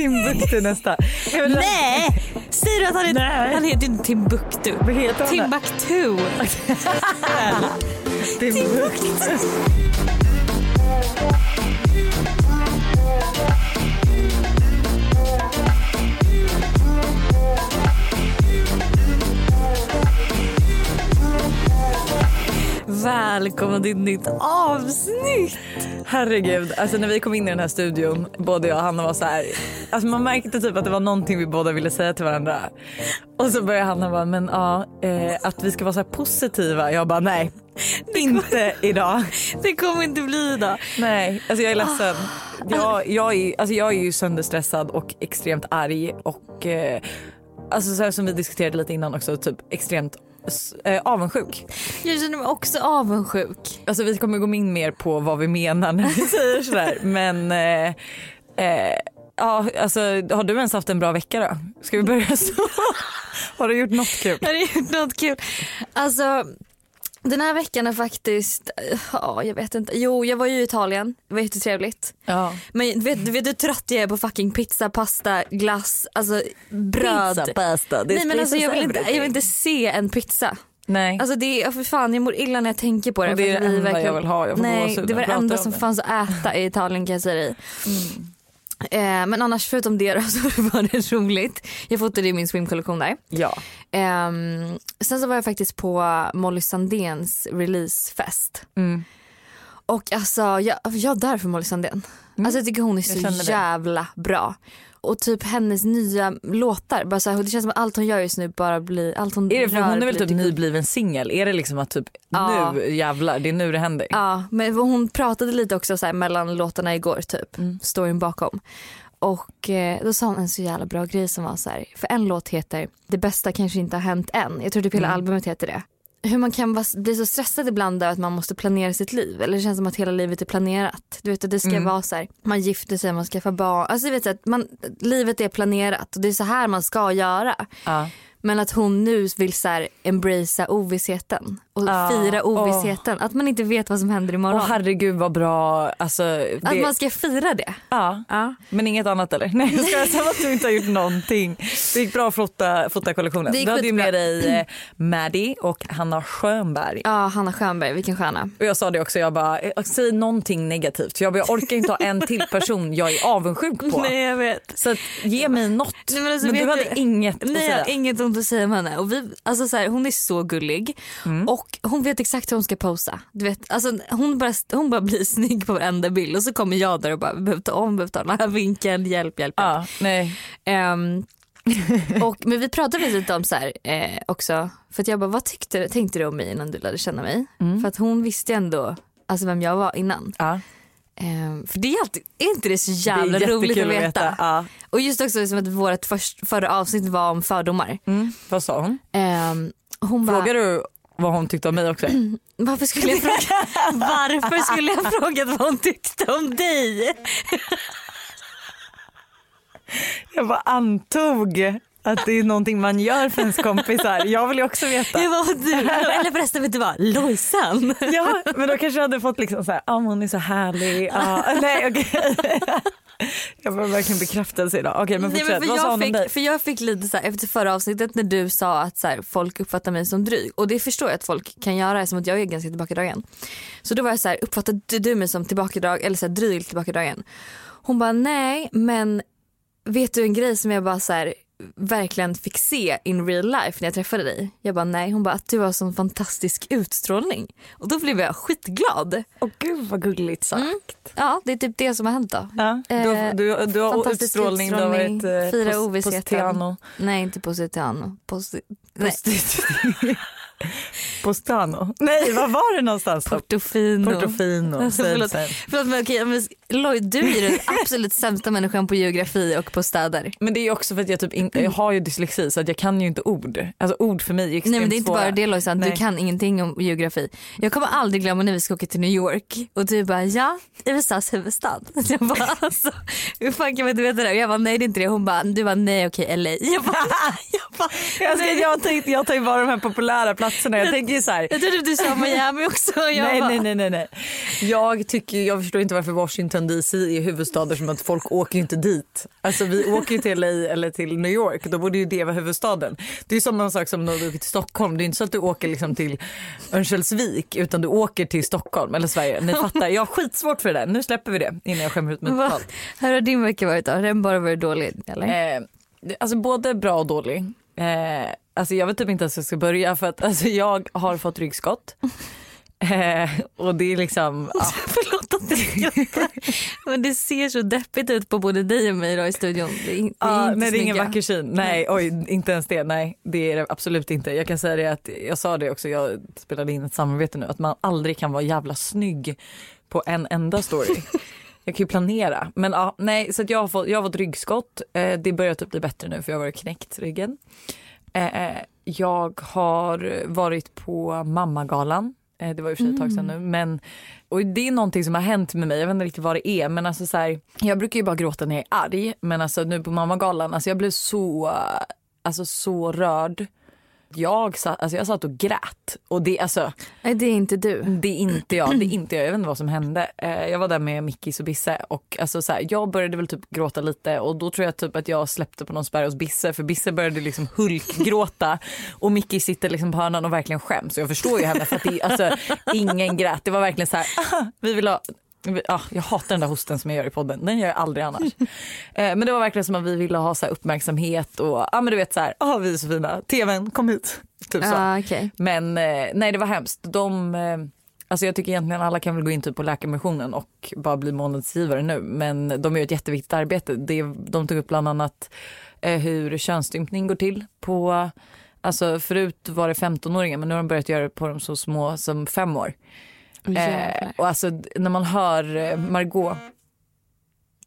Timbuktu nästa. Nej! Säger du att han heter, Nej. han heter inte Timbuktu? Vad heter han? Timbuktu. Timbuktu. Välkomna till ett nytt avsnitt. Herregud, alltså när vi kom in i den här studion, både jag och Hanna var så här, alltså man märkte typ att det var någonting vi båda ville säga till varandra. Och så började Hanna bara, men ja, eh, att vi ska vara så här positiva. Jag bara, nej, inte idag. Det kommer inte bli idag. Nej, alltså jag är ledsen. Jag, jag, är, alltså jag är ju sönderstressad och extremt arg och eh, alltså så som vi diskuterade lite innan också, typ extremt eh, avundsjuk. Jag känner mig också avundsjuk. Alltså vi kommer gå in mer på vad vi menar när vi säger sådär men eh, eh, ja alltså har du ens haft en bra vecka då? Ska vi börja så? har du gjort något kul? Har du gjort något kul? Alltså den här veckan är faktiskt, ja jag vet inte. Jo jag var ju i Italien, det var jättetrevligt. Ja. Men du vet, du vet hur trött jag är på fucking pizza, pasta, glass, alltså bröd. Pizza, pasta, det Nej men alltså jag vill, inte, jag vill inte se en pizza. Nej. Alltså det är, för fan jag mår illa när jag tänker på det. Och det är det enda verkligen- jag vill ha. Jag får Nej det var det enda som om det. fanns att äta i Italien kan jag säga dig. Mm. Eh, men annars förutom det så var det roligt. Jag fotade i min swimkollektion där. Ja. Ehm, sen så var jag faktiskt på Molly Sandéns releasefest. Mm. Och alltså jag, jag dör för Molly Sandén. Alltså jag tycker hon är så jävla bra. Och typ hennes nya låtar, bara så här, det känns som att allt hon gör just nu bara blir, allt hon Är det för rör hon är väl typ nybliven singel? Är det liksom att typ Ja. nu jävlar, det är nu det händer? Ja, men hon pratade lite också så här mellan låtarna igår typ, Mm. storyn bakom. Och eh, då sa hon en så jävla bra grej som var så här, för en låt heter Det bästa kanske inte har hänt än. Jag tror typ hela Mm. albumet heter det. Hur man kan vara, bli så stressad ibland över att man måste planera sitt liv. Eller det känns som att hela livet är planerat. Du vet att det ska Mm. vara så här, man gifter sig, man skaffar barn. Alltså du vet att man, livet är planerat och det är så här man ska göra. Ja. Men att hon nu vill så här embracea ovissheten och Ja, fira ovissheten. Att man inte vet vad som händer imorgon. Åh herregud vad bra. Alltså, det, Att man ska fira det. ja. Ja. Men inget annat eller? Nej jag skojar, som att du inte har gjort någonting. Det gick bra att fota, fota kollektionen. Du hade ju med dig eh, Maddie och Hanna Schönberg. Ja, Hanna Schönberg, vilken stjärna. Och jag sa det också, jag bara, eh, säg någonting negativt. Jag, bara, jag orkar inte ha en till person jag är avundsjuk på. jag vet. Så att, ge mig något. Nej, men alltså, men du hade du- inget att Nej, jag säga. har inget ont att säga om henne. Och vi, alltså, så här, hon är så gullig Mm. och hon vet exakt hur hon ska posa. Du vet, alltså, hon, bara, hon bara blir snygg på varenda bild och så kommer jag där och bara, vi behöver ta om, behöver ta den här vinkeln, hjälp, hjälp. Ja, nej. Ehm, och, men vi pratade lite om så här eh, också, för att jag bara vad tyckte, tänkte du om mig innan du lärde känna mig? Mm. För att hon visste ändå alltså, vem jag var innan. Ja. Ehm, för det är, alltid, är inte det så jävla det roligt att jättekul veta? Ja. Och just också som att vårt först, förra avsnitt var om fördomar. Mm. Vad sa hon? Ehm, hon Frågar du vad hon tyckte om mig också? varför skulle jag fråga, varför skulle jag frågat vad hon tyckte om dig? Jag bara antog att det är någonting man gör för ens kompisar. Jag vill ju också veta. Jag bara, du, eller förresten vet du vad, Lojsan. Ja, men då kanske jag hade fått liksom så här, ah, hon är så härlig. Ah, nej, okej. Jag var verkligen bekräftelse idag. Okej, men Nej, men för, Vad sa jag hon om dig? fick, för jag fick lite så här, efter förra avsnittet när du sa att så här, folk uppfattar mig som dryg och det förstår jag att folk kan göra som att jag är ganska tillbakadragen. Så då var jag så här, uppfattade du mig som tillbakadrag eller så här, dryg tillbakadragen? Hon bara nej men vet du en grej som jag bara så här, verkligen fick se in real life när jag träffade dig? Jag bara nej, hon bara att du har sån fantastisk utstrålning och då blev jag skitglad. Åh gud vad gulligt sagt. Ja det är typ det som har hänt då. Ja, du, Eh, du, du har fantastisk utstrålning, du har varit utstrålning, eh, fira pos- ovissheten. Nej inte Positiano. Posti- Postano. Nej, var var det någonstans? Portofino. Portofino. Alltså, förlåt. Förlåt men okej, Lloyd du är den absolut sämsta människan på geografi och på städer. Men det är också för att jag, typ inte, jag har ju dyslexi så att jag kan ju inte ord. Alltså ord för mig är Nej men det är inte svåra. bara det Lojsan, du kan ingenting om geografi. Jag kommer aldrig glömma när vi ska åka till New York och du bara ja, USAs huvudstad. Jag bara alltså hur fan kan man inte veta det? Och jag bara nej det är inte det. Hon bara du bara nej okej LA. Jag bara, jag Jag, ska, jag, tänkte, jag tar ju bara de här populära platserna. Jag tänker ju så här. Jag trodde du sa Miami också. Jag Nej, bara, nej, nej, nej, nej. Jag, tycker, jag förstår inte varför Washington DC är huvudstaden som att folk åker inte dit. Alltså vi åker ju till LA eller till New York. Då borde ju det vara huvudstaden. Det är samma sak som när du åker till Stockholm. Det är inte så att du åker liksom till Örnsköldsvik utan du åker till Stockholm eller Sverige. Ni fattar. Jag har skitsvårt för det där. Nu släpper vi det innan jag skämmer ut mig totalt. Hur har din vecka varit då? Har den bara varit dålig eller? Eh, alltså både bra och dålig. Eh, alltså jag vet typ inte ens hur jag ska börja för att alltså jag har fått ryggskott. Eh, och det är liksom, ja. Förlåt att jag skrattar. Men det ser så deppigt ut på både dig och mig då i studion. Det är, det är inte nej, det är ingen vacker syn. Nej, oj, inte ens det. Nej, det är det absolut inte. Jag kan säga det att jag sa det också, jag spelade in ett samarbete nu, att man aldrig kan vara jävla snygg på en enda story. Jag kan ju planera. Men ja, nej, så jag, har fått, jag har fått ryggskott. Eh, det börjar typ bli bättre nu för jag har varit knäckt ryggen. Eh, jag har varit på mammagalan. Eh, det var ju för sig ett tag sedan nu. Men, och det är någonting som har hänt med mig. Jag vet inte riktigt vad det är. Men alltså så här, jag brukar ju bara gråta när jag är arg. Men alltså nu på mammagalan, alltså jag blev så, alltså så rörd. Jag satt, alltså jag satt och grät. Och det, alltså, Nej det är inte du. det är inte jag. Det är inte jag. Jag vet inte vad som hände. Eh, jag var där med Mickis och Bisse och alltså så här, jag började väl typ gråta lite och då tror jag typ att jag släppte på någon spärr hos Bisse för Bisse började liksom hulkgråta och Mickis sitter liksom på hörnan och verkligen skäms. Och jag förstår ju henne för att det, alltså, ingen grät. Det var verkligen så här, "Aha, vi vill ha Ja, jag hatar den där hosten som jag gör i podden. Den gör jag aldrig annars. Eh, men det var verkligen som att vi ville ha så här uppmärksamhet och ja, men du vet så här, ah, vi är så fina. TVn, kom hit. Typ så. Ah, okej. Men eh, nej det var hemskt. De, eh, alltså jag tycker egentligen alla kan väl gå in typ på Läkarmissionen och bara bli månadsgivare nu. Men de gör ett jätteviktigt arbete. Det, de tog upp bland annat eh, hur könsstympning går till. på Alltså förut var det 15-åringar men nu har de börjat göra det på de så små som fem år. Eh, och alltså när man hör eh, Margot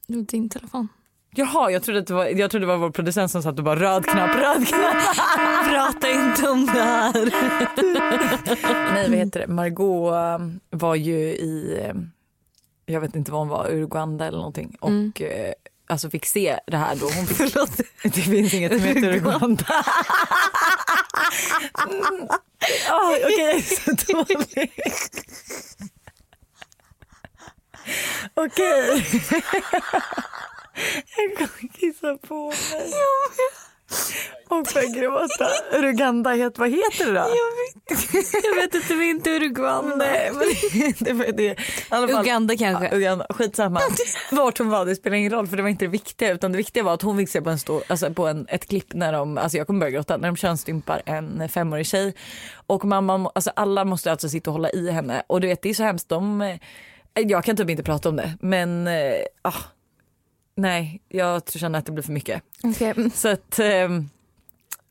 Det var din telefon. Jaha, jag trodde, att det var, jag trodde det var vår producent som satt och bara röd knapp, röd knapp. Prata inte om det här. Nej, vad heter det? Margot eh, var ju i, eh, jag vet inte vad hon var, Uganda eller någonting. Och Mm. eh, alltså fick se det här då. Hon Förlåt. Det finns inget som heter Uganda. Ah, Okej, jag är så dålig. Okej. Jag kommer kissa på mig. Och börja gråta. Uganda, het, vad heter det då? Jag vet inte, men inte Uruguay. Nej, men det var det. Fall- Uganda kanske. Ja, Uganda, skitsamma. Vart hon var det spelar ingen roll för det var inte det viktiga utan det viktiga var att hon fick se på, en stor, alltså på en, ett klipp när de, alltså jag kommer börja gråta, när de könsstympar en femårig tjej och mamma, må- alltså alla måste alltså sitta och hålla i henne och du vet det är så hemskt, de, eh, jag kan typ inte prata om det men eh, ah, nej jag känner att det blir för mycket. Okej. Så att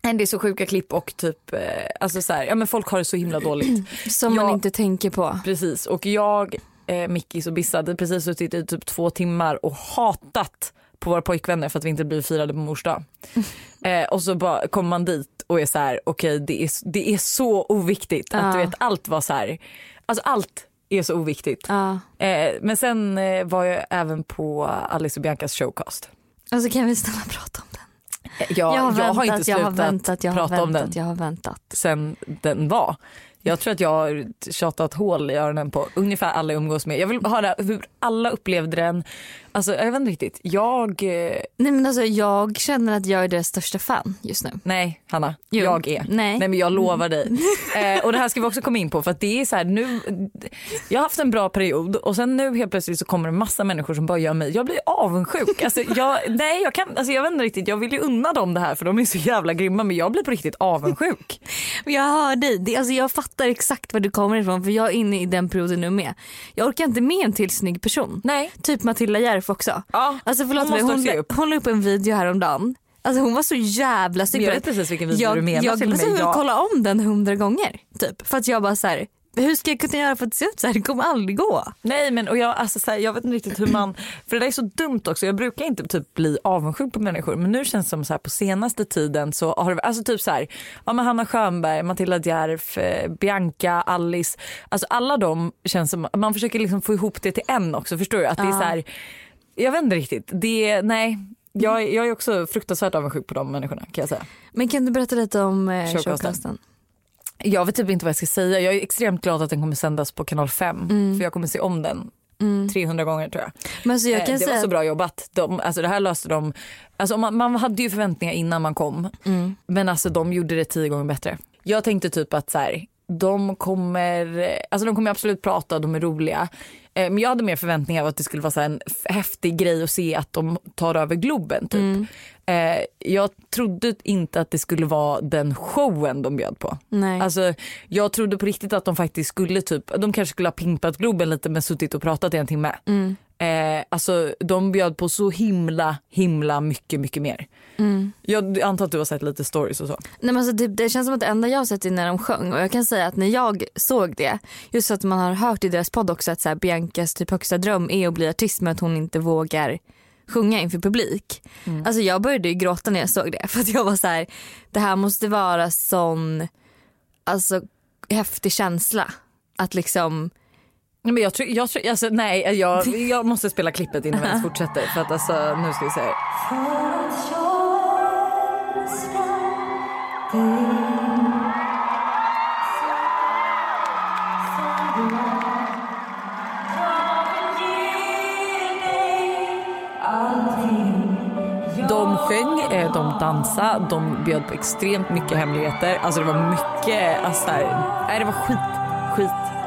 det är så sjuka klipp och typ, eh, alltså så här, ja men folk har det så himla dåligt. Som man Ja. inte tänker på. Precis och jag, eh, Mickis och Bissa hade precis suttit i typ två timmar och hatat på våra pojkvänner för att vi inte blivit firade på mors dag. Eh, och så bara kommer man dit och är så här, okej det, är, det är så oviktigt att du vet allt var så här, alltså allt är så oviktigt. Ja. Eh, men sen eh, var jag även på Alice och Biancas showcast. Alltså kan vi snälla prata om Jag, jag har jag har väntat, inte jag slutat har väntat, jag har prata om den väntat, jag har väntat. sen den var. Jag tror att jag har tjatat hål i öronen på ungefär alla jag umgås med. Jag vill höra hur alla upplevde den. Alltså jag vet inte riktigt. Jag, eh, Nej men alltså jag känner att jag är deras största fan just nu. nej Hanna, Jo. jag är. Nej. men jag lovar dig. eh, och det här ska vi också komma in på för att det är så här nu, jag har haft en bra period och sen nu helt plötsligt så kommer det massa människor som bara gör mig, jag blir avundsjuk. Alltså jag, nej jag kan, alltså jag vet inte riktigt, jag vill ju unna dem det här för de är så jävla grymma men jag blir på riktigt avundsjuk. Jag hör dig, det, alltså jag fattar exakt var du kommer ifrån för jag är inne i den perioden nu med. Jag orkar inte med en till snygg person. Nej. Typ Matilda Järf också. Ja, Alltså förlåt hon mig, hon, la- upp. hon la upp en video häromdagen. Alltså hon var så jävla snygg. Jag vet precis vilken video jag, du menar Jag, alltså, jag Jag- kolla om den hundra gånger. Typ. För att jag bara så här, hur ska jag kunna göra för att se ut så här? Det kommer aldrig gå. Nej men och jag, alltså, så här, jag vet inte riktigt hur man, för det där är så dumt också. Jag brukar inte typ bli avundsjuk på människor men nu känns det som så här på senaste tiden så har det, alltså typ så här, ja men Hanna Schönberg, Matilda Djerf, eh, Bianca, Alice, alltså alla de känns som, man försöker liksom få ihop det till en också förstår du? Att det är så här, jag vet inte riktigt, det, nej. Jag, jag är också fruktansvärt avundsjuk på de människorna kan jag säga. Men kan du berätta lite om eh, Showcasten. Jag vet typ inte vad jag ska säga. Jag är extremt glad att den kommer sändas på kanal 5 Mm. för jag kommer se om den 300 gånger tror jag. Men alltså jag Eh, kan det säga var så bra jobbat. De, alltså det här löste de. Alltså man, man hade ju förväntningar innan man kom. Mm. Men alltså de gjorde det tio gånger bättre. Jag tänkte typ att så här, de kommer, alltså de kommer absolut prata, de är roliga. Eh, Men jag hade mer förväntningar av att det skulle vara så en häftig grej att se att de tar över Globen typ. Mm. Eh, Jag trodde inte att det skulle vara den showen de bjöd på. Nej. Alltså, jag trodde på riktigt att de faktiskt skulle typ, de kanske skulle ha pimpat Globen lite men suttit och pratat i en timme. Mm. Eh, alltså de bjöd på så himla himla mycket mycket mer. Mm. Jag antar att du har sett lite stories och så. Nej, men alltså det, det känns som att det enda jag har sett är när de sjöng och jag kan säga att när jag såg det, just för att man har hört i deras podd också att så här, Biancas typ högsta dröm är att bli artist men att hon inte vågar sjunga inför publik. Alltså jag började ju gråta när jag såg det för att jag var så här, det här måste vara sån alltså häftig känsla att liksom men jag tror, jag tror, alltså, nej jag, jag måste spela klippet innan vi ens fortsätter för att alltså nu ska vi se. De sjöng, eh, de dansade, de bjöd på extremt mycket hemligheter. Alltså det var mycket, alltså nej, det var skit,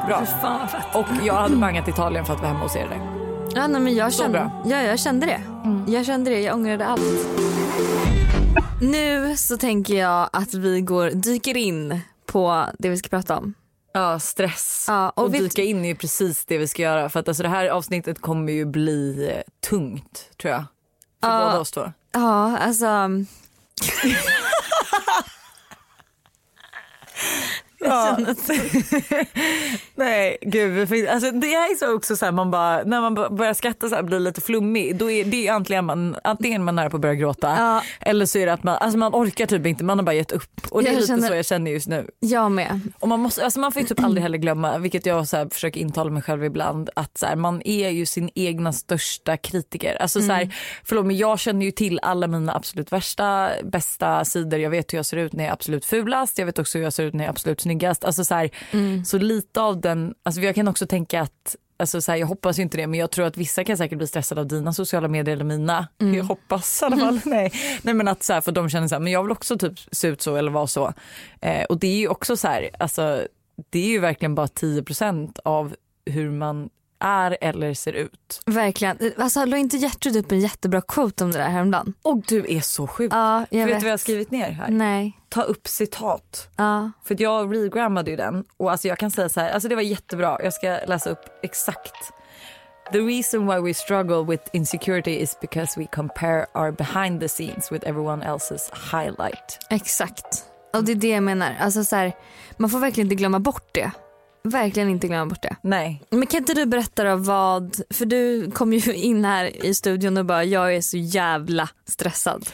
skitbra. fan. Och jag hade bangat Italien för att vara hemma hos er där. Ja, nej, men jag, Så kände, bra. ja, jag kände det. Jag kände det, jag ångrade allt. Nu så tänker jag att vi går, dyker in på det vi ska prata om. Ja, stress. Ja, och och vet- dyka in är ju precis det vi ska göra. För att alltså det här avsnittet kommer ju bli eh, tungt tror jag. För Ja. båda oss två. Ja, alltså. Ja. Nej gud, fick- alltså, det är så också så här, man bara, när man börjar skratta så här blir lite flummig. Då är det är antingen man, antingen man är nära på att börja gråta Ja. eller så är det att man, alltså man orkar typ inte, man har bara gett upp. Och det är Jag lite känner- så jag känner just nu. Jag med. Och man, måste, alltså man får ju typ aldrig heller glömma, vilket jag så här försöker intala mig själv ibland, att så man är ju sin egna största kritiker. Alltså så här, förlåt men jag känner ju till alla mina absolut värsta, bästa sidor. Jag vet hur jag ser ut när jag är absolut fulast, jag vet också hur jag ser ut när jag är absolut snyggast. Alltså så, här, så lite av den, alltså jag kan också tänka att Alltså så här, jag hoppas inte det men jag tror att vissa kan säkert bli stressade av dina sociala medier eller mina. Jag hoppas i alla fall. Nej. Nej men att så här, för de känner så här, men jag vill också typ se ut så eller vara så. Eh, och det är ju också så här, alltså det är ju verkligen bara 10% av hur man är eller ser ut. Verkligen. Alltså, la inte Gertrud upp en jättebra quote om det där häromdagen? Och du är så sjuk. Ja, jag vet vet. du vad jag har skrivit ner här? Nej. Ta upp citat. Ja. För jag regrammade ju den och alltså jag kan säga så här, alltså det var jättebra. Jag ska läsa upp exakt. The reason why we struggle with insecurity is because we compare our behind the scenes with everyone else's highlight. Exakt. Och det är det jag menar. Alltså, så här, man får verkligen inte glömma bort det. Verkligen inte glömma bort det. Nej, Men kan inte du berätta då vad, för du kom ju in här i studion och bara jag är så jävla stressad.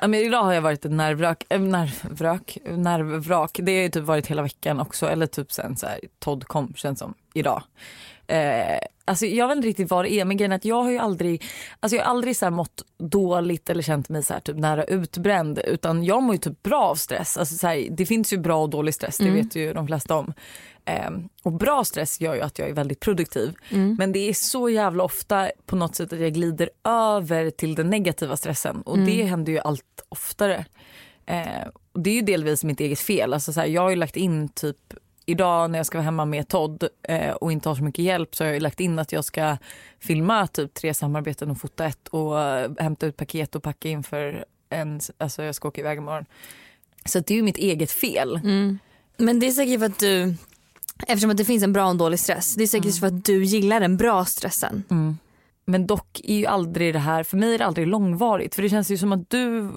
Ja, men idag har jag varit nervvrak, äh, nervvrak, nervvrak. Det har ju typ varit hela veckan också eller typ sen så här, Todd kom känns som idag. Eh, alltså jag vet inte riktigt vad det är men grejen är att jag har ju aldrig, alltså jag har aldrig så här mått dåligt eller känt mig så här typ nära utbränd utan jag mår ju typ bra av stress. Alltså så här, det finns ju bra och dålig stress, det vet ju de flesta om. Eh, och bra stress gör ju att jag är väldigt produktiv. Men det är så jävla ofta på något sätt att jag glider över till den negativa stressen och det händer ju allt oftare. Eh, och det är ju delvis mitt eget fel. Alltså så här, jag har ju lagt in typ idag när jag ska vara hemma med Todd eh, och inte har så mycket hjälp så har jag lagt in att jag ska filma typ tre samarbeten och fota ett och eh, hämta ut paket och packa in för en, alltså jag ska åka iväg imorgon. Så det är ju mitt eget fel. Men det är säkert för att du, eftersom att det finns en bra och en dålig stress, det är säkert för att du gillar den bra stressen. Men dock är ju aldrig det här, för mig är det aldrig långvarigt. För det känns ju som att du,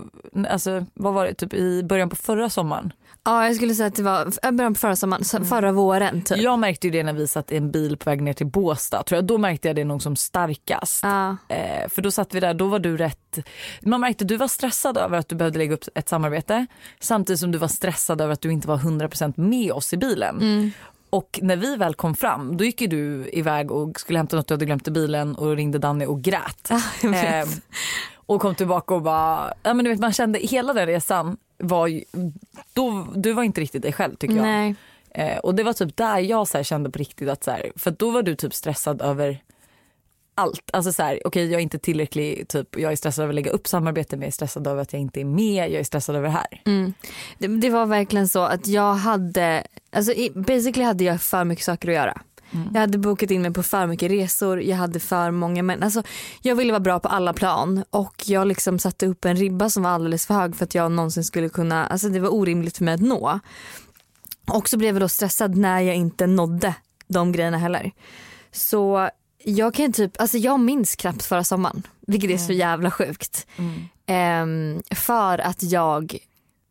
alltså vad var det, typ i början på förra sommaren. Ja jag skulle säga att det var äh, början på förra sommaren, så- förra våren typ. Jag märkte ju det när vi satt i en bil på väg ner till Båstad. Tror jag. Då märkte jag det nog som starkast. Ja. Eh, för då satt vi där, då var du rätt, man märkte att du var stressad över att du behövde lägga upp ett samarbete. Samtidigt som du var stressad över att du inte var 100% med oss i bilen. Och när vi väl kom fram då gick du iväg och skulle hämta något du hade glömt i bilen och ringde Danny och grät. Vet. Ehm, Och kom tillbaka och bara, ja men du vet man kände hela den resan var ju, då, du var inte riktigt dig själv tycker jag. Nej. Eh, och det var typ där jag så kände på riktigt att så här, för då var du typ stressad över allt. Alltså så här, okej okay, jag är inte tillräcklig, typ, jag är stressad över att lägga upp samarbete men jag är stressad över att jag inte är med, jag är stressad över det här. Mm. Det, det, var verkligen så att jag hade, alltså basically hade jag för mycket saker att göra. Mm. Jag hade bokat in mig på för mycket resor, jag hade för många män. Alltså, jag ville vara bra på alla plan och jag liksom satte upp en ribba som var alldeles för hög för att jag någonsin skulle kunna, alltså det var orimligt för mig att nå. Och så blev jag då stressad när jag inte nådde de grejerna heller. Så jag kan typ, alltså jag minns knappt förra sommaren, vilket är så mm. jävla sjukt. Mm. Um, för att jag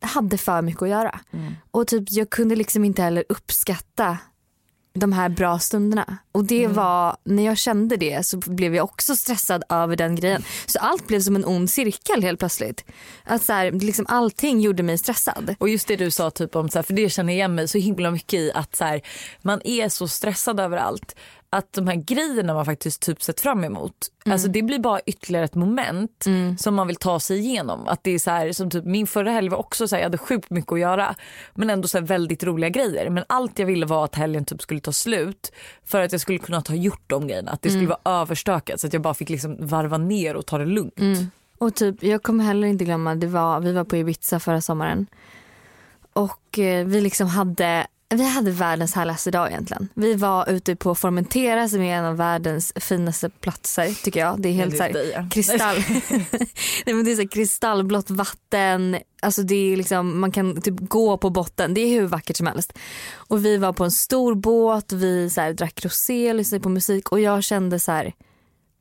hade för mycket att göra. Mm. Och typ jag kunde liksom inte heller uppskatta de här bra stunderna. Och det mm. var, när jag kände det så blev jag också stressad över den grejen. Så allt blev som en ond cirkel helt plötsligt. Att så här, liksom allting gjorde mig stressad. Och just det du sa typ om, så här, för det känner jag igen mig så himla mycket i att så här, man är så stressad över allt att de här grejerna man faktiskt typ sett fram emot, mm. alltså det blir bara ytterligare ett moment mm. som man vill ta sig igenom. Att det är så här, som typ min förra helg var också så här, jag hade sjukt mycket att göra men ändå så här väldigt roliga grejer. Men allt jag ville var att helgen typ skulle ta slut för att jag skulle kunna ha gjort de grejerna. Att det skulle mm. vara överstökat så att jag bara fick liksom varva ner och ta det lugnt. Mm. Och typ, jag kommer heller inte glömma, det var, vi var på Ibiza förra sommaren och eh, vi liksom hade vi hade världens härligaste dag egentligen. Vi var ute på Formentera som är en av världens finaste platser tycker jag. Det är helt såhär kristall. Nej, men det är så kristallblått vatten. Alltså det är liksom, man kan typ gå på botten. Det är hur vackert som helst. Och vi var på en stor båt, vi så här, drack rosé, lyssnade på musik och jag kände så här,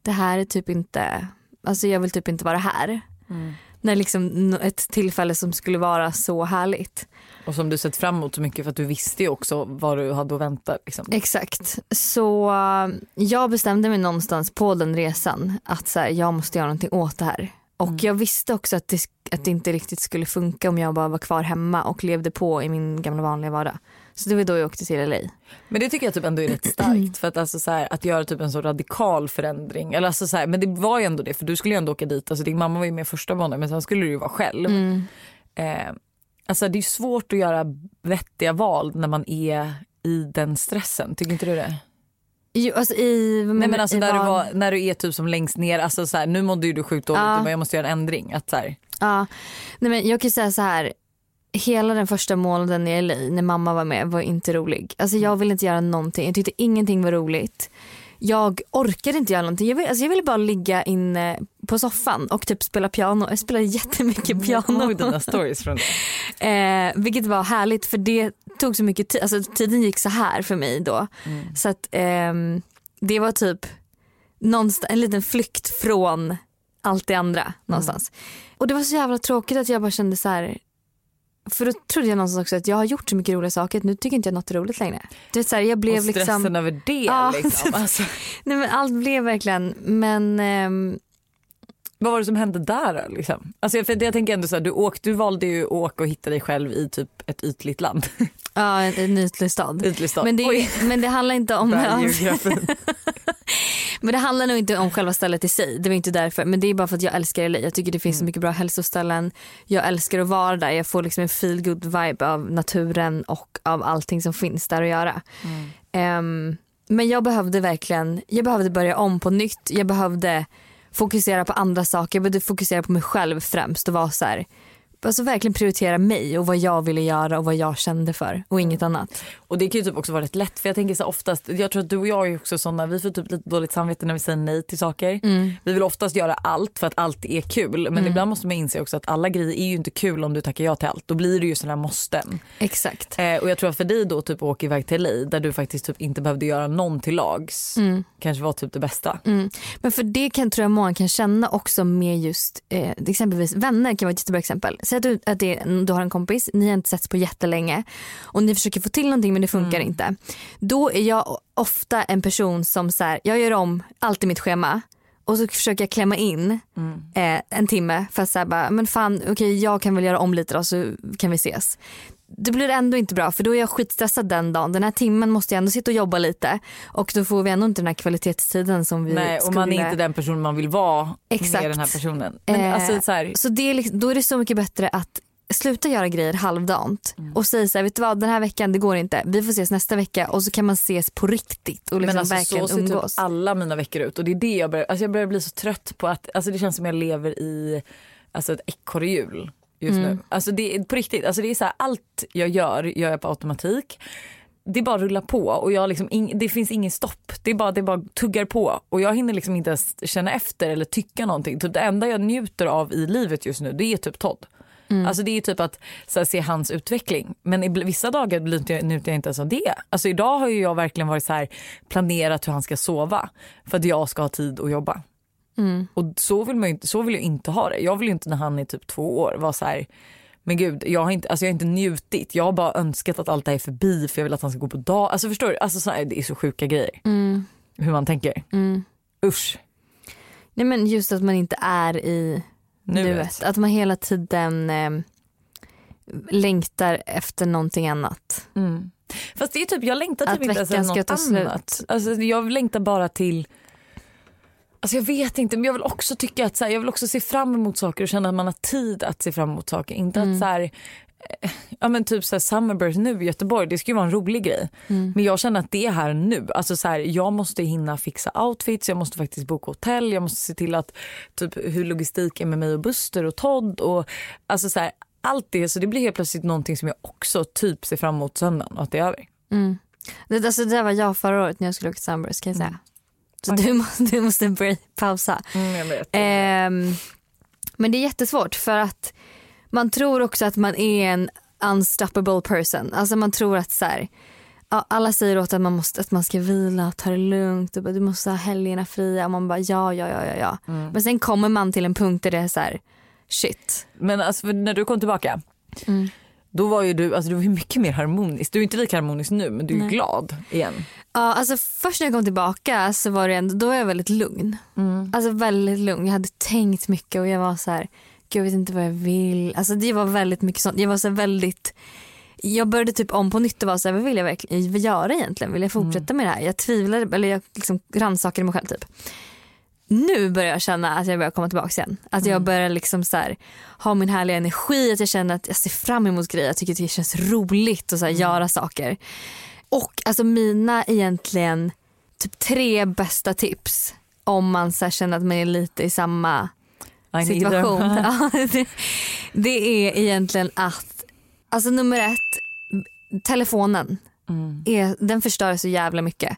det här är typ inte, alltså jag vill typ inte vara här. Mm. När liksom ett tillfälle som skulle vara så härligt. Och som du sett fram emot så mycket för att du visste ju också vad du hade att vänta. Liksom. Exakt. Så uh, jag bestämde mig någonstans på den resan att så här, jag måste göra någonting åt det här. Och mm. jag visste också att det, att det inte riktigt skulle funka om jag bara var kvar hemma och levde på i min gamla vanliga vardag. Så det var då jag åkte till LA. Men det tycker jag typ ändå är rätt starkt för att, alltså så här, att göra typ en så radikal förändring. Eller alltså så här, men det var ju ändå det för du skulle ju ändå åka dit. Alltså din mamma var ju med första månaden men sen skulle du ju vara själv. Mm. Eh, Alltså det är svårt att göra vettiga val när man är i den stressen. Tycker inte du det? Jo, alltså i, Nej, men alltså när, du var, när du är typ som längst ner, alltså så här, nu mådde ju du sjukt dåligt ja. och jag måste göra en ändring. Att så här. Ja, Nej, men jag kan säga så här. Hela den första månaden i LA när mamma var med var inte rolig. Alltså jag ville inte göra någonting. Jag tyckte ingenting var roligt jag orkade inte göra någonting. Jag ville, alltså jag ville bara ligga inne på soffan och typ spela piano. Jag spelade jättemycket piano. Jag kommer dina stories från det. eh, vilket var härligt för det tog så mycket tid. Alltså tiden gick så här för mig då. Mm. Så att eh, det var typ en liten flykt från allt det andra någonstans. Mm. Och det var så jävla tråkigt att jag bara kände så här för då trodde jag någonstans också att jag har gjort så mycket roliga saker nu tycker inte jag något är roligt längre. Du vet, så här, jag blev och stressen liksom, över det ja, liksom. Alltså. Nej men allt blev verkligen, men um... vad var det som hände där liksom? Alltså, för jag tänker ändå så här, du, åk, du valde ju att åka och hitta dig själv i typ ett ytligt land. Ja, en, en ytlig stad. Ytlig stad. Men, det, men det handlar inte om... Men det handlar nog inte om själva stället i sig. Det var inte därför. Men det är bara för att jag älskar LA. Jag tycker det finns mm. så mycket bra hälsoställen. Jag älskar att vara där. Jag får liksom en feel good vibe av naturen och av allting som finns där att göra. Mm. Um, men jag behövde verkligen, jag behövde börja om på nytt. Jag behövde fokusera på andra saker. Jag behövde fokusera på mig själv främst och vara så här, alltså verkligen prioritera mig och vad jag ville göra och vad jag kände för och inget annat. Och det kan ju typ också vara rätt lätt för jag tänker så oftast, jag tror att du och jag är också sådana, vi får typ lite dåligt samvete när vi säger nej till saker. Mm. Vi vill oftast göra allt för att allt är kul men mm. ibland måste man inse också att alla grejer är ju inte kul om du tackar ja till allt. Då blir det ju sådana måsten. Exakt. Eh, och jag tror att för dig då typ åka iväg till LA där du faktiskt typ inte behövde göra någon till lags mm. kanske var typ det bästa. Mm. Men för det kan, tror jag många kan känna också med just eh, exempelvis vänner kan vara ett jättebra exempel Säg att du, att det, du har en kompis, ni har inte setts på jättelänge och ni försöker få till någonting men det funkar mm. inte. Då är jag ofta en person som så här, jag gör om allt i mitt schema och så försöker jag klämma in mm. eh, en timme för att säga men fan okej okay, jag kan väl göra om lite då så kan vi ses. Det blir ändå inte bra för då är jag skitstressad den dagen. Den här timmen måste jag ändå sitta och jobba lite och då får vi ändå inte den här kvalitetstiden som vi Nej och skulle... man är inte den person man vill vara Exakt. med den här personen. Men Eh, alltså så här, Så det är liksom, då är det så mycket bättre att sluta göra grejer halvdant Mm. och säga så här, vet du vad den här veckan det går inte. Vi får ses nästa vecka och så kan man ses på riktigt och liksom men alltså verkligen så ser typ umgås. alla mina veckor ut och det är det jag börjar, alltså jag börjar bli så trött på att, alltså det känns som jag lever i alltså ett ekorrhjul just Mm. nu. Alltså det är på riktigt, alltså det är så här, allt jag gör gör jag på automatik. Det bara rullar på och jag liksom ing, det finns ingen stopp. Det är bara, det bara tuggar på och jag hinner liksom inte ens känna efter eller tycka någonting. Typ det enda jag njuter av i livet just nu det är typ Todd. Alltså det är typ att här, se hans utveckling. Men i vissa dagar njuter jag inte ens av det. Alltså idag har jag verkligen varit så här planerat hur han ska sova för att jag ska ha tid att jobba. Och så vill, man ju så vill jag inte ha det. Jag vill inte när han är typ två år vara så här men gud, jag har, inte, alltså jag har inte njutit. Jag har bara önskat att allt det här är förbi för jag vill att han ska gå på dag. Alltså förstår du? Alltså så här, det är så sjuka grejer. Mm. Hur man tänker. Mm. Usch. Nej men just att man inte är i Nu nuet. Att man hela tiden eh, längtar efter någonting annat. Mm. Fast det är typ, jag längtar typ Att inte efter något slut. annat. Alltså, jag längtar bara till Alltså jag vet inte men jag vill också tycka att så här, jag vill också se fram emot saker och känna att man har tid att se fram emot saker. Inte Mm. att så här, eh, ja men typ så här Summerburst nu i Göteborg det ska ju vara en rolig grej. Mm. Men jag känner att det är här nu. Alltså så här, jag måste hinna fixa outfits, jag måste faktiskt boka hotell, jag måste se till att typ hur logistik är med mig och Buster och Todd och alltså så här, allt det så det blir helt plötsligt någonting som jag också typ ser fram emot söndagen och att det är över. Mm. Det, alltså, det där var jag förra året när jag skulle åka till Sunburst kan jag säga. Så Okej. du, måste, du måste break, pausa. vet. Ehm, men det är jättesvårt för att man tror också att man är en unstoppable person. Alltså man tror att så här, alla säger åt att man, måste, att man ska vila, ta det lugnt, och du måste ha helgerna fria och man bara ja, ja, ja, ja, ja. Men sen kommer man till en punkt där det är så här, shit. Men alltså, när du kom tillbaka Mm. Då var ju du, alltså, du var ju mycket mer harmonisk. Du är inte lika harmonisk nu men du är Nej. glad igen. Ja, alltså först när jag kom tillbaka så var det ändå, då var jag väldigt lugn. Alltså väldigt lugn. Jag hade tänkt mycket och jag var så här, gud jag vet inte vad jag vill. Alltså det var väldigt mycket sånt. Jag var så väldigt, jag började typ om på nytt och var så här, vad vill jag verkligen göra egentligen? Vill jag fortsätta med det här? Jag tvivlade, eller jag liksom rannsakade mig själv typ. Nu börjar jag känna att jag börjar komma tillbaka igen. Att jag börjar liksom så här, ha min härliga energi, att jag känner att jag ser fram emot grejer. Jag tycker att det känns roligt att så här, göra saker. Och alltså mina egentligen typ tre bästa tips om man så här, känner att man är lite i samma situation. det, det är egentligen att, alltså nummer ett, telefonen. Mm. Är, den förstör så jävla mycket.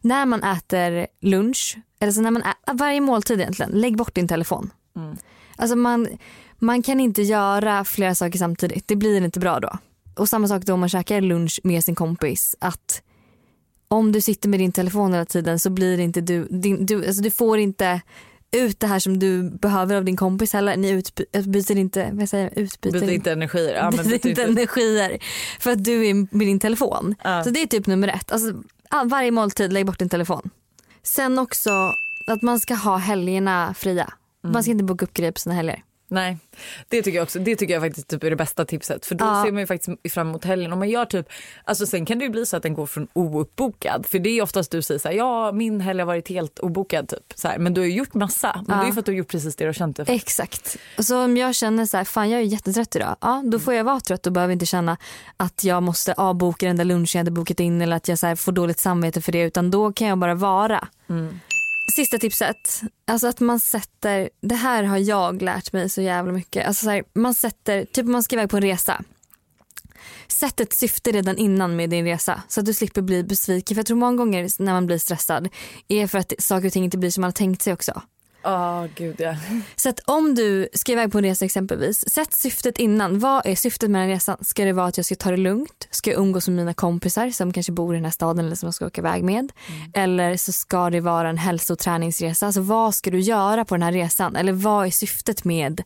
När man äter lunch, eller så när man ä, varje måltid egentligen, lägg bort din telefon. Mm. Alltså man, man kan inte göra flera saker samtidigt, det blir inte bra då. Och samma sak då om man käkar lunch med sin kompis. Att om du sitter med din telefon hela tiden så blir det inte du, din, du, alltså du får inte ut det här som du behöver av din kompis heller. Ni utbyter inte, vad säger jag, utbyter Byter inte energier. Ja, byter inte inte. energier för att du är med din telefon. Ja. Så det är typ nummer ett. Alltså, all- varje måltid, lägg bort din telefon. Sen också att man ska ha helgerna fria. Mm. Man ska inte boka upp grejer på sina helger. Nej, det tycker jag också. Det tycker jag faktiskt typ är det bästa tipset. För då Ja. ser man ju faktiskt fram emot helgen. Om man gör typ, alltså sen kan det ju bli så att den går från ouppbokad. För det är oftast du säger så här, ja min helg har varit helt obokad typ. Så här, men du har ju gjort massa. Men Ja. det är ju för att du har gjort precis det du har känt det för. Exakt. Så om jag känner så här, fan jag är jättetrött idag. Ja, då får jag vara trött och behöver inte känna att jag måste avboka den där lunchen jag hade bokat in eller att jag så här, får dåligt samvete för det. Utan då kan jag bara vara. Mm. Sista tipset, alltså att man sätter, det här har jag lärt mig så jävla mycket. Alltså så här, man sätter, typ om man ska iväg på en resa. Sätt ett syfte redan innan med din resa så att du slipper bli besviken. För jag tror många gånger när man blir stressad är för att saker och ting inte blir som man har tänkt sig också. Ja, gud ja. Så att om du ska iväg på en resa exempelvis, sätt syftet innan. Vad är syftet med den resan? Ska det vara att jag ska ta det lugnt? Ska jag umgås med mina kompisar som kanske bor i den här staden eller som jag ska åka iväg med? Eller så ska det vara en hälsoträningsresa. Alltså vad ska du göra på den här resan? Eller vad är syftet med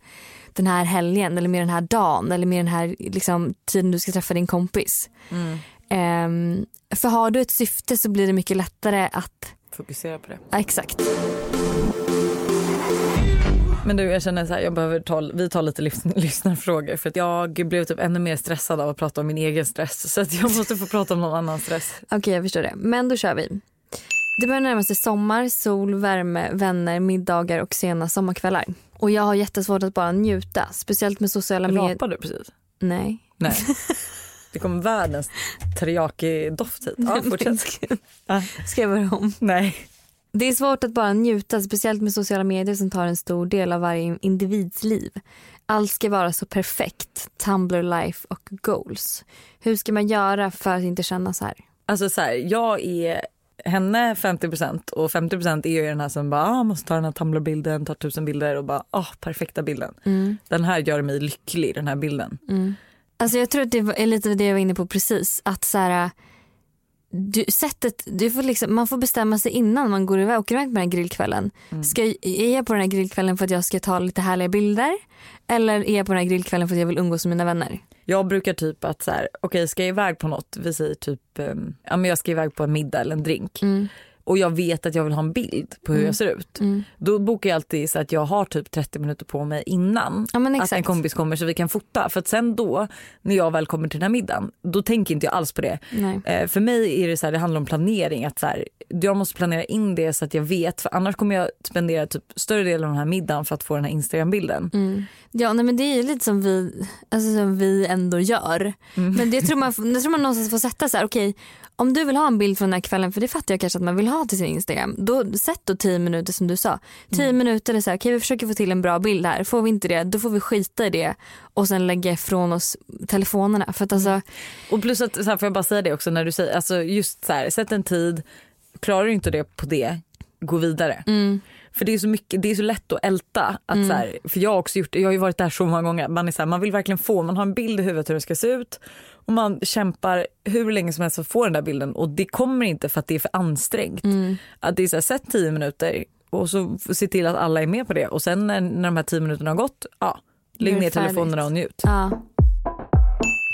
den här helgen eller med den här dagen eller med den här liksom, tiden du ska träffa din kompis? Mm. Ehm, för har du ett syfte så blir det mycket lättare att Fokusera på det. Ja, exakt. Men du jag känner så här, jag behöver ta, vi tar lite lys- lyssnarfrågor för att jag blev typ ännu mer stressad av att prata om min egen stress. Så att jag måste få prata om någon annans stress. Okej jag förstår det. Men då kör vi. Det börjar närma sig sommar, sol, värme, vänner, middagar och sena sommarkvällar. Och jag har jättesvårt att bara njuta. Speciellt med sociala medier. Rapade du precis? Nej. Nej. Det kom världens teriyaki-doft hit. Ja, fortsätt. Ska jag börja om? Nej. Det är svårt att bara njuta, speciellt med sociala medier som tar en stor del av varje individs liv. Allt ska vara så perfekt. Tumblr life och goals. Hur ska man göra för att inte känna så här? Alltså så här, jag är henne 50% och 50% är ju den här som bara ah, måste ta den här Tumblr-bilden, tar tusen bilder och bara ah, perfekta bilden. Den här gör mig lycklig den här bilden. Alltså jag tror att det är lite det jag var inne på precis. Att så här, du, sättet, du får liksom, man får bestämma sig innan man går iväg, åker iväg på den här grillkvällen. Ska jag, är jag på den här grillkvällen för att jag ska ta lite härliga bilder? Eller är jag på den här grillkvällen för att jag vill umgås med mina vänner? Jag brukar typ att så här, okej ska jag iväg på något, vi säger typ, um, ja men jag ska iväg på en middag eller en drink. Och jag vet att jag vill ha en bild på hur jag ser ut. Då bokar jag alltid så att jag har typ 30 minuter på mig innan Ja, att en kompis kommer så vi kan fota. För att sen då, när jag väl kommer till den här middagen, då tänker inte jag alls på det. Eh, för mig är det så här, det handlar om planering. Att så här, jag måste planera in det så att jag vet. För annars kommer jag spendera typ större delen av den här middagen för att få den här Instagram-bilden. Ja nej, men det är ju lite som vi, alltså, som vi ändå gör. Men det tror man, jag tror man någonstans får sätta så här, okej om du vill ha en bild från den här kvällen, för det fattar jag kanske att man vill ha till sin Instagram. Då sätt då 10 minuter som du sa. 10 minuter är så här, okej vi försöker få till en bra bild här. Får vi inte det, då får vi skita i det och sen lägga ifrån oss telefonerna. För att alltså, Och plus att, så här, får jag bara säga det också när du säger, alltså just så här, sätt en tid, klarar du inte det på det, gå vidare. För det är så mycket, det är så lätt att älta. Att så här, för jag har också gjort jag har ju varit där så många gånger. Man, är så här, man vill verkligen få, man har en bild i huvudet hur det ska se ut. Och man kämpar hur länge som helst för att få den där bilden och det kommer inte för att det är för ansträngt. Att det är så här, sätt 10 minuter och så se till att alla är med på det och sen när, när de här 10 minuterna har gått, ja, lägg ner telefonerna och njut. Ja.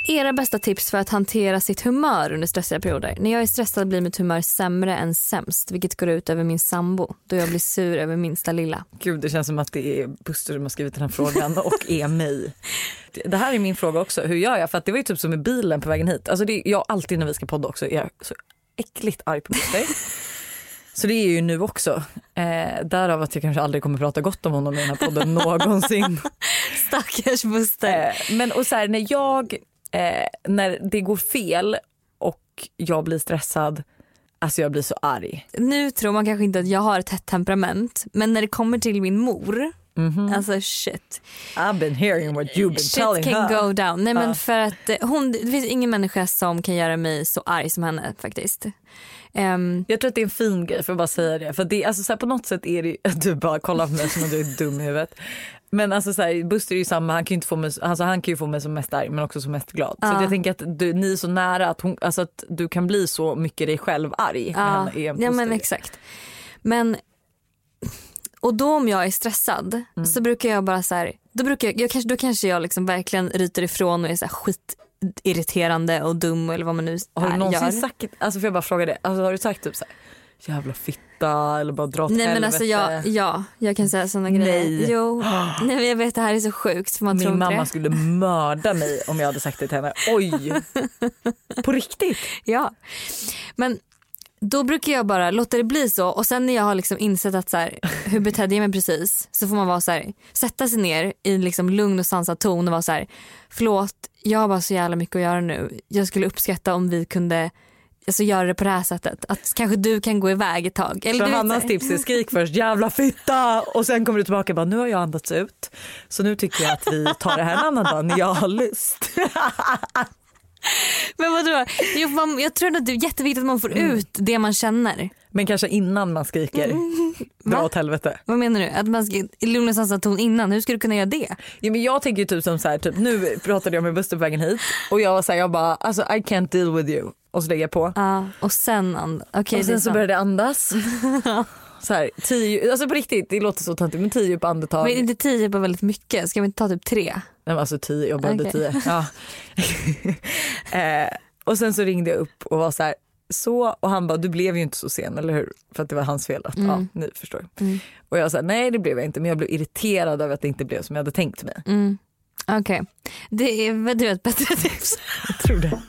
Era bästa tips för att hantera sitt humör under stressiga perioder. När jag är stressad blir mitt humör sämre än sämst vilket går ut över min sambo då jag blir sur över minsta lilla. Gud, det känns som att det är Buster som har skrivit den här frågan och är mig. Det här är min fråga också. Hur gör jag? För att det var ju typ som i bilen på vägen hit. Alltså det, jag alltid när vi ska podda också är jag så äckligt arg på Buster. Så det är ju nu också. Eh, därav att jag kanske aldrig kommer prata gott om honom i den här podden någonsin. Stackars Buster. Eh, men och så här, när jag, eh, när det går fel och jag blir stressad, alltså jag blir så arg. Nu tror man kanske inte att jag har ett hett temperament men när det kommer till min mor, alltså shit. I've been hearing what you've been Shit telling can her. go down. Nej men för att eh, hon, det finns ingen människa som kan göra mig så arg som henne faktiskt. Ehm, Jag tror att det är en fin grej för att bara säga det. För det, alltså så här, på något sätt är det du bara kollar på mig som att du är dum i huvudet. Men alltså så här, Buster är ju samma, han kan ju, inte få mig, alltså, han kan ju få mig som mest arg men också som mest glad. Så Ja. att jag tänker att du, ni är så nära att, hon, alltså att du kan bli så mycket dig själv arg. med Ja, men exakt. Men och då om jag är stressad Mm. så brukar jag bara så här, då, brukar jag, jag kanske, då kanske jag liksom verkligen ryter ifrån och är så här skitirriterande och dum eller vad man nu Har du någonsin gör. sagt, alltså får jag bara fråga det, alltså, har du sagt typ så här, jävla fitta eller bara dra åt Nej men helvete? alltså jag, ja, jag kan säga sådana grejer. Nej. Jo, nej men jag vet det här är så sjukt för man tror Min inte mamma det. skulle mörda mig om jag hade sagt det till henne. Oj! På riktigt? Ja. Men då brukar jag bara låta det bli så och sen när jag har liksom insett att så här, hur betedde jag mig precis så får man vara så här, sätta sig ner i liksom lugn och sansad ton och vara så här förlåt jag har bara så jävla mycket att göra nu. Jag skulle uppskatta om vi kunde alltså, göra det på det här sättet. Att kanske du kan gå iväg ett tag. Eller Så Hannas tips är skrik först, jävla fitta! Och sen kommer du tillbaka och bara, nu har jag andats ut. Så nu tycker jag att vi tar det här en annan dag när jag har lust. Men vadå? Jo, man, jag tror att det är jätteviktigt att man får Mm. ut det man känner. Men kanske innan man skriker, dra Va? åt helvete. Vad menar du? Att man ska i lugn och sansad ton innan? Hur ska du kunna göra det? Ja, men jag tänker ju typ som så här, typ, nu pratade jag med Buster på vägen hit och jag var så här, jag bara, alltså I can't deal with you. Och så lägger jag på. Ja, och sen and- Okej, och sen så började jag andas. så här, tio, alltså på riktigt, det låter så töntigt men tio djupa andetag. Men inte tio bara väldigt mycket? Ska vi inte ta typ tre? Nej, men alltså tio, jag behövde Okej. tio. Ja. eh, och sen så ringde jag upp och var så här, så och han bara du blev ju inte så sen eller hur? För att det var hans fel att ja ni förstår. Och jag sa nej det blev jag inte men jag blev irriterad över att det inte blev som jag hade tänkt mig. Mm. Okej, det är det är ett bättre tips. Jag tror det.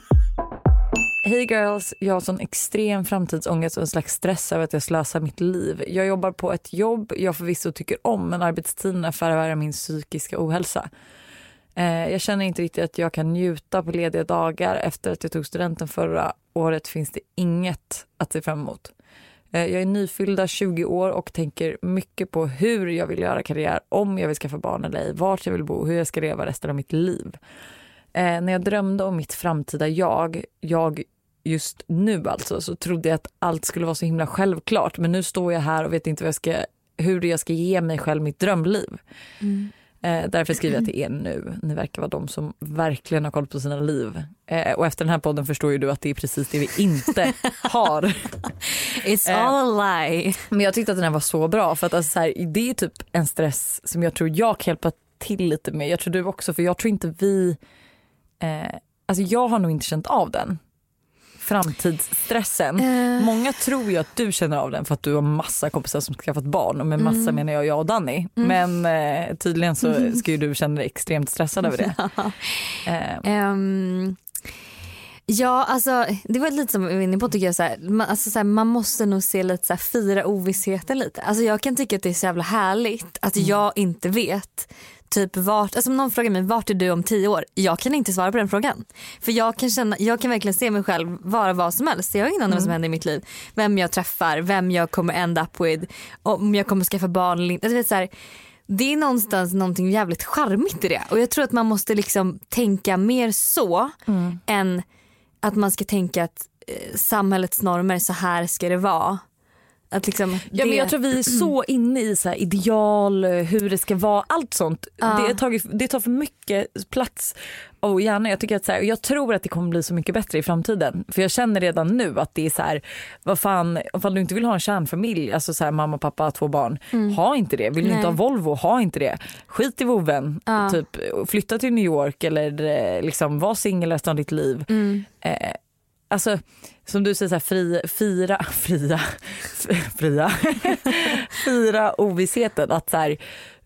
Hej girls, jag har sån extrem framtidsångest och en slags stress över att jag slösar mitt liv. Jag jobbar på ett jobb jag förvisso tycker om men arbetstiden förvärrar min psykiska ohälsa. Eh, jag känner inte riktigt att jag kan njuta på lediga dagar. Efter att jag tog studenten förra året finns det inget att se fram emot. Eh, jag är nyfyllda 20 år och tänker mycket på hur jag vill göra karriär, om jag vill skaffa barn eller ej, vart jag vill bo, hur jag ska leva resten av mitt liv. Eh, när jag drömde om mitt framtida jag, jag just nu alltså, så trodde jag att allt skulle vara så himla självklart. Men nu står jag här och vet inte jag ska, hur jag ska ge mig själv mitt drömliv. Eh, därför skriver jag till er nu. Ni verkar vara de som verkligen har koll på sina liv. Eh, och efter den här podden förstår ju du att det är precis det vi inte har. It's Eh. all a lie. Men jag tyckte att den här var så bra för att alltså så här, det är typ en stress som jag tror jag kan hjälpa till lite med. Jag tror du också för jag tror inte vi, eh, alltså jag har nog inte känt av den. Framtidsstressen. Eh. Många tror ju att du känner av den för att du har massa kompisar som skaffat barn och med massa Mm. menar jag jag och Danny. Men eh, tydligen så ska ju du känna dig extremt stressad över det. Eh, Ehm, ja, alltså det var lite som vi var inne på tycker jag. Så här, man, alltså, så här, man måste nog se lite så här, fira ovissheten lite. Alltså, jag kan tycka att det är så jävla härligt att jag inte vet typ vart, alltså om någon frågar mig vart är du om tio år? Jag kan inte svara på den frågan. För jag kan, känna, jag kan verkligen se mig själv vara vad som helst. Jag har ingen aning om vad som händer i mitt liv. Vem jag träffar, vem jag kommer end up with, om jag kommer skaffa barn eller inte. Alltså, vet, så här, det är någonstans någonting jävligt charmigt i det och jag tror att man måste liksom tänka mer så än att man ska tänka att eh, samhällets normer, så här ska det vara. Att liksom Ja, det, men jag tror vi är så inne i så ideal, hur det ska vara, allt sånt. Ja. Det, tar, det tar för mycket plats. Jag, tycker att så här, jag tror att det kommer bli så mycket bättre i framtiden. För jag känner redan nu att det är så här, vad fan, om du inte vill ha en kärnfamilj, alltså så här, mamma, pappa, två barn, ha inte det. Vill du inte ha Volvo, ha inte det. Skit i voven, Ja. typ, flytta till New York eller eh, liksom, var singel resten av ditt liv. Mm. Eh, alltså som du säger, så här, fri, fira, fria, fria, fira ovissheten. Att så här,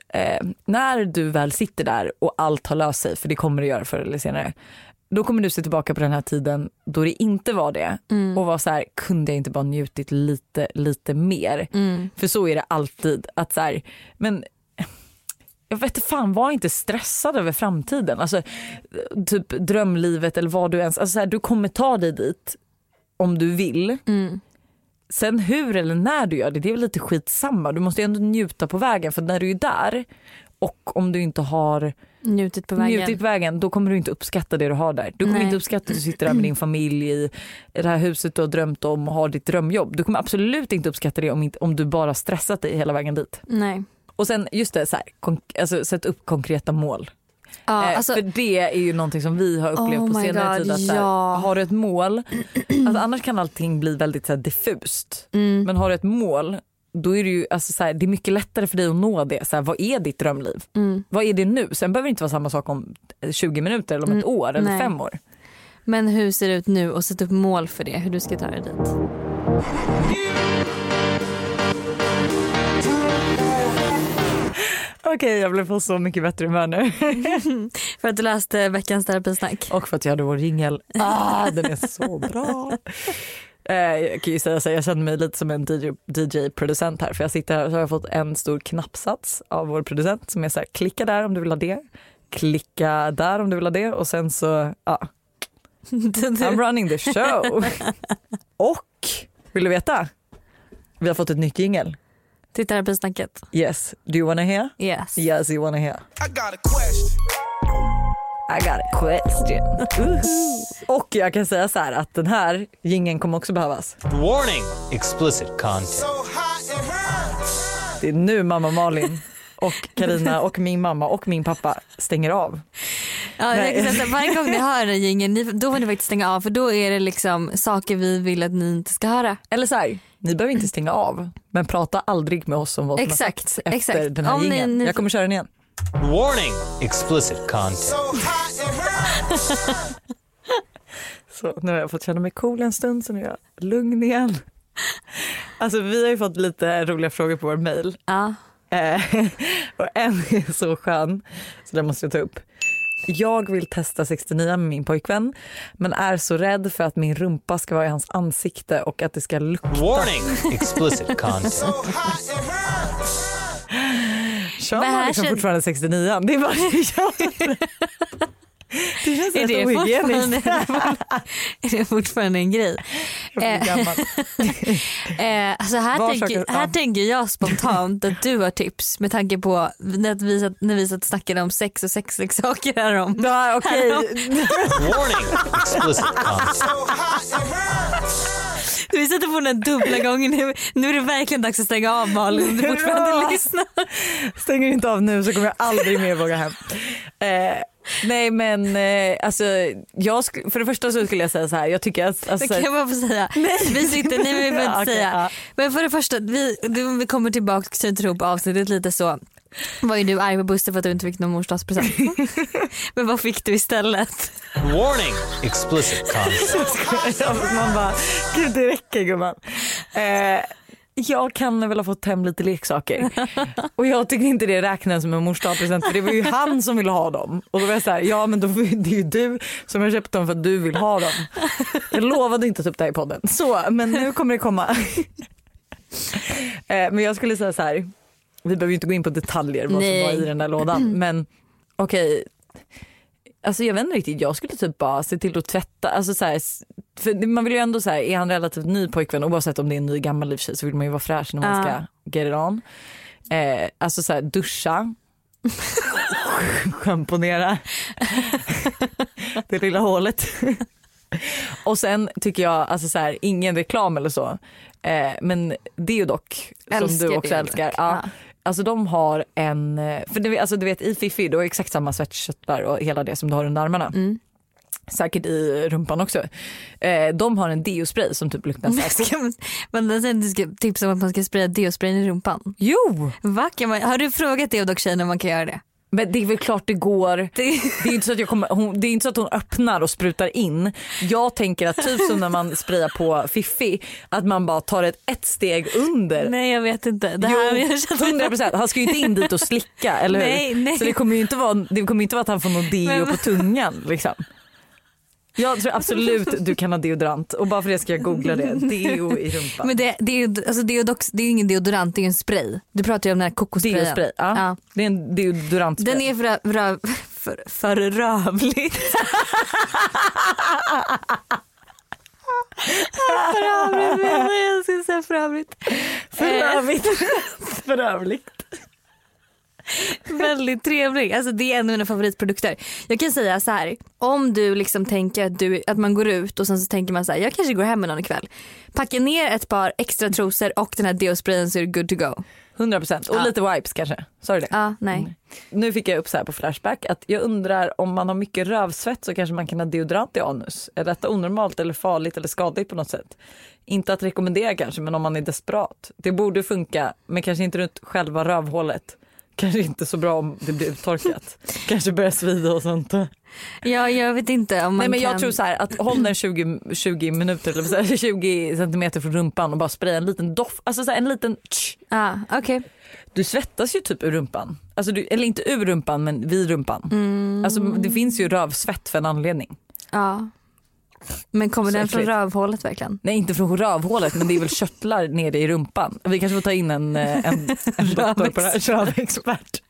eh, när du väl sitter där och allt har löst sig, för det kommer det göra förr eller senare. Då kommer du se tillbaka på den här tiden då det inte var det Mm. och vara så här, kunde jag inte bara njutit lite, lite mer? Mm. För så är det alltid. att så här, men jag vet fan, var inte stressad över framtiden. Alltså, typ drömlivet eller vad du ens... Alltså så här, du kommer ta dig dit om du vill. Mm. Sen hur eller när du gör det, det är väl lite skitsamma. Du måste ändå njuta på vägen för när du är där och om du inte har Njutit på vägen. njutit på vägen då kommer du inte uppskatta det du har där. Du kommer Nej. inte uppskatta att du sitter där med din familj i det här huset du har drömt om och har ditt drömjobb. Du kommer absolut inte uppskatta det om, inte, om du bara stressat dig hela vägen dit. Nej. Och sen just det, så här, alltså, sätt upp konkreta mål. Ja, Eh, alltså, för det är ju någonting som vi har upplevt Oh på senare God, tid. Att, så här, ja. Har du ett mål, alltså, annars kan allting bli väldigt så här, diffust. mm. Men har du ett mål då är det ju alltså, så här, det är mycket lättare för dig att nå det. Så här, vad är ditt drömliv? Mm. Vad är det nu? Sen behöver det inte vara samma sak om 20 minuter eller om ett Mm, år eller nej. fem år. Men hur ser det ut nu och sätt upp mål för det, hur du ska ta dig dit. Okej jag blev på så mycket bättre humör nu. För att du läste veckans terapisnack. Och för att jag hade vår jingel. Ah, den är så bra. Eh, Jag kan ju säga så här, jag känner mig lite som en DJ, DJ-producent här för jag sitter här och så har jag fått en stor knappsats av vår producent som är så här, klicka där om du vill ha det, klicka där om du vill ha det och sen så, ja, I'm running the show. och, vill du veta? Vi har fått ett nytt jingel. Till terapisnacket. Yes, do you wanna hear? Yes. Yes you wanna hear. I got a question. I got a question. och jag kan säga så här att den här gingen kommer också behövas. Warning! Explicit content. So. Det är nu mamma Malin och Karina och min mamma och min pappa stänger av. Ja, här, varje gång ni hör den jingeln, ni- då får ni faktiskt stänga av för då är det liksom saker vi vill att ni inte ska höra. Eller så här, ni behöver inte stänga av men prata aldrig med oss om vad som har Exakt, sagts efter exakt. den här Om ni- ni- Jag kommer köra den igen. Warning! Explicit content. So. Så nu har jag fått känna mig cool en stund så nu är jag lugn igen. Alltså vi har ju fått lite roliga frågor på vår mail. Ja. Eh, och en är så skön så den måste jag ta upp. Jag vill testa 69 med min pojkvän men är så rädd för att min rumpa ska vara i hans ansikte och att det ska lukta. Warning! Explicit content. Kör man liksom fortfarande 69 Det är bara det känns Är rätt det, fortfarande, ohygieniskt. är det fortfarande en grej? Jag blir Eh, gammal. Eh, alltså här, Var tänker, saker- här ja. tänker jag spontant att du har tips med tanke på när vi satt, när vi satt och snackade om sex och sexleksaker härom. Ja, okej. Warning! Explicit hurts. Vi sätter på den dubbla gången nu. Nu är det verkligen dags att stänga av Malin om du fortfarande lyssnar. Stänger inte av nu så kommer jag aldrig mer våga hem. Eh, nej men eh, alltså, jag för det första så skulle jag säga så här. Jag tycker att... Alltså, Det kan jag bara få säga. Vi sitter, nej men vi behöver inte säga. Men för det första, vi, du, vi kommer tillbaka knyter ihop avsnittet lite så. Var ju du arg på Buster för att du inte fick någon morsdagspresent. men vad fick du istället? Warning! Explicit content. Man bara, gud det räcker gumman. Eh, jag kan väl ha fått hem lite leksaker och jag tycker inte det räknas som en mors present för det var ju han som ville ha dem. Och då var jag så här, ja men då, det är ju du som har köpt dem för att du vill ha dem. Jag lovade inte att ta upp det här i podden. Så, men nu kommer det komma. eh, men jag skulle säga så här, vi behöver ju inte gå in på detaljer vad Nej. som var i den där lådan men okej Alltså jag vet inte riktigt, jag skulle typ bara se till att tvätta. Alltså så här, för man vill ju ändå så här, är han relativt ny pojkvän oavsett om det är en ny gammal i så vill man ju vara fräsch när man ska get it on. Eh, alltså så här, duscha, schamponera det lilla hålet. och sen tycker jag, alltså så här, ingen reklam eller så, eh, men Deodoc som du också Deodoc. älskar. Ja. Alltså de har en, eh, för du alltså, du vet i Fifi du har exakt samma svettkörtlar och hela det som du har under armarna. Mm. Säkert i rumpan också. Eh, de har en deospray som typ luktar så här. Ska man, men sen du ska tipsa om att man ska spraya deosprayen i rumpan. Jo! Va? Man, har du frågat Deodoc tjejen om man kan göra det? Men det är väl klart det går. det Det är inte så att, jag kommer, hon, det är inte så att hon öppnar och sprutar in. Jag tänker att typ som när man sprayar på Fifi, att man bara tar ett, ett steg under. nej jag vet inte. Det här, jag Jo, 100 procent. Han ska ju inte in dit och slicka, eller hur? Nej. Så det kommer ju inte vara, det kommer inte vara att han får någon deo på tungan. Liksom. Jag tror absolut du kan ha deodorant och bara för det ska jag googla det. Deo i rumpan. Men det, det, är ju, alltså Deodox, det är ju ingen deodorant, det är ju en spray. Du pratar ju om den här kokossprayen. Deospray, ja. Ja. Det är en deodorantspray. Den är för, för, för, för rövlig. för rövligt menar jag, jag skulle säga för rövligt. för övrigt. för övrigt. Väldigt trevlig. Alltså det är en av mina favoritprodukter. Jag kan säga så här. Om du liksom tänker att, du, att man går ut och sen så tänker man så här. Jag kanske går hem med någon ikväll. Packa ner ett par extra trosor och den här deosprayen så är du good to go. 100 procent. Och Ja. lite wipes kanske. Sa du det? Ja, nej. Nu fick jag upp så här på Flashback att jag undrar om man har mycket rövsvett så kanske man kan ha deodorant i anus. Är detta onormalt eller farligt eller skadligt på något sätt? Inte att rekommendera kanske men om man är desperat. Det borde funka men kanske inte runt själva rövhålet. Kanske inte så bra om det blir uttorkat. kanske börjar svida och sånt. Ja, jag vet inte om man Nej men jag kan... tror så här att håll den 20, 20 minuter eller så här, 20 centimeter från rumpan och bara spraya en liten doft, alltså så här, en liten tsch. Ja, okej. Du svettas ju typ ur rumpan. Alltså du, eller inte ur rumpan men vid rumpan. Alltså det finns ju rövsvett för en anledning. Ja. Men kommer Så den från rövhålet verkligen? Nej inte från rövhålet men det är väl körtlar nere i rumpan. Vi kanske får ta in en, eh, en, en doktor på det här, rövexpert.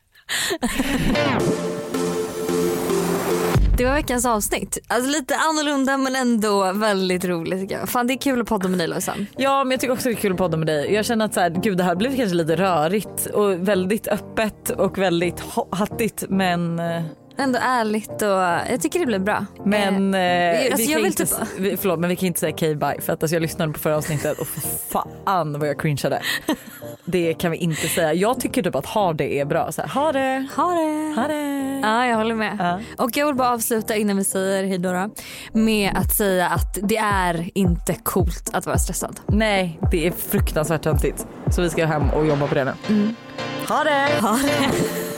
Det var veckans avsnitt. Alltså lite annorlunda men ändå väldigt roligt tycker jag. Fan det är kul att podda med dig Lojsan. Ja men jag tycker också det är kul att podda med dig. Jag känner att så här, gud det här blev kanske lite rörigt och väldigt öppet och väldigt hattigt men eh, Ändå ärligt och jag tycker det blev bra. Men, eh, alltså, vi kan inte, typ- vi, förlåt, men vi kan inte säga K-bye för att alltså, jag lyssnade på förra avsnittet och fan vad jag cringeade. Det kan vi inte säga. Jag tycker typ att ha det är bra. Så här, ha det, Ha det. ha det. Ja jag håller med. Ja. Och jag vill bara avsluta innan vi säger hej då, med att säga att det är inte coolt att vara stressad. Nej, det är fruktansvärt töntigt. Så vi ska hem och jobba på det nu. Ha det! Ha det.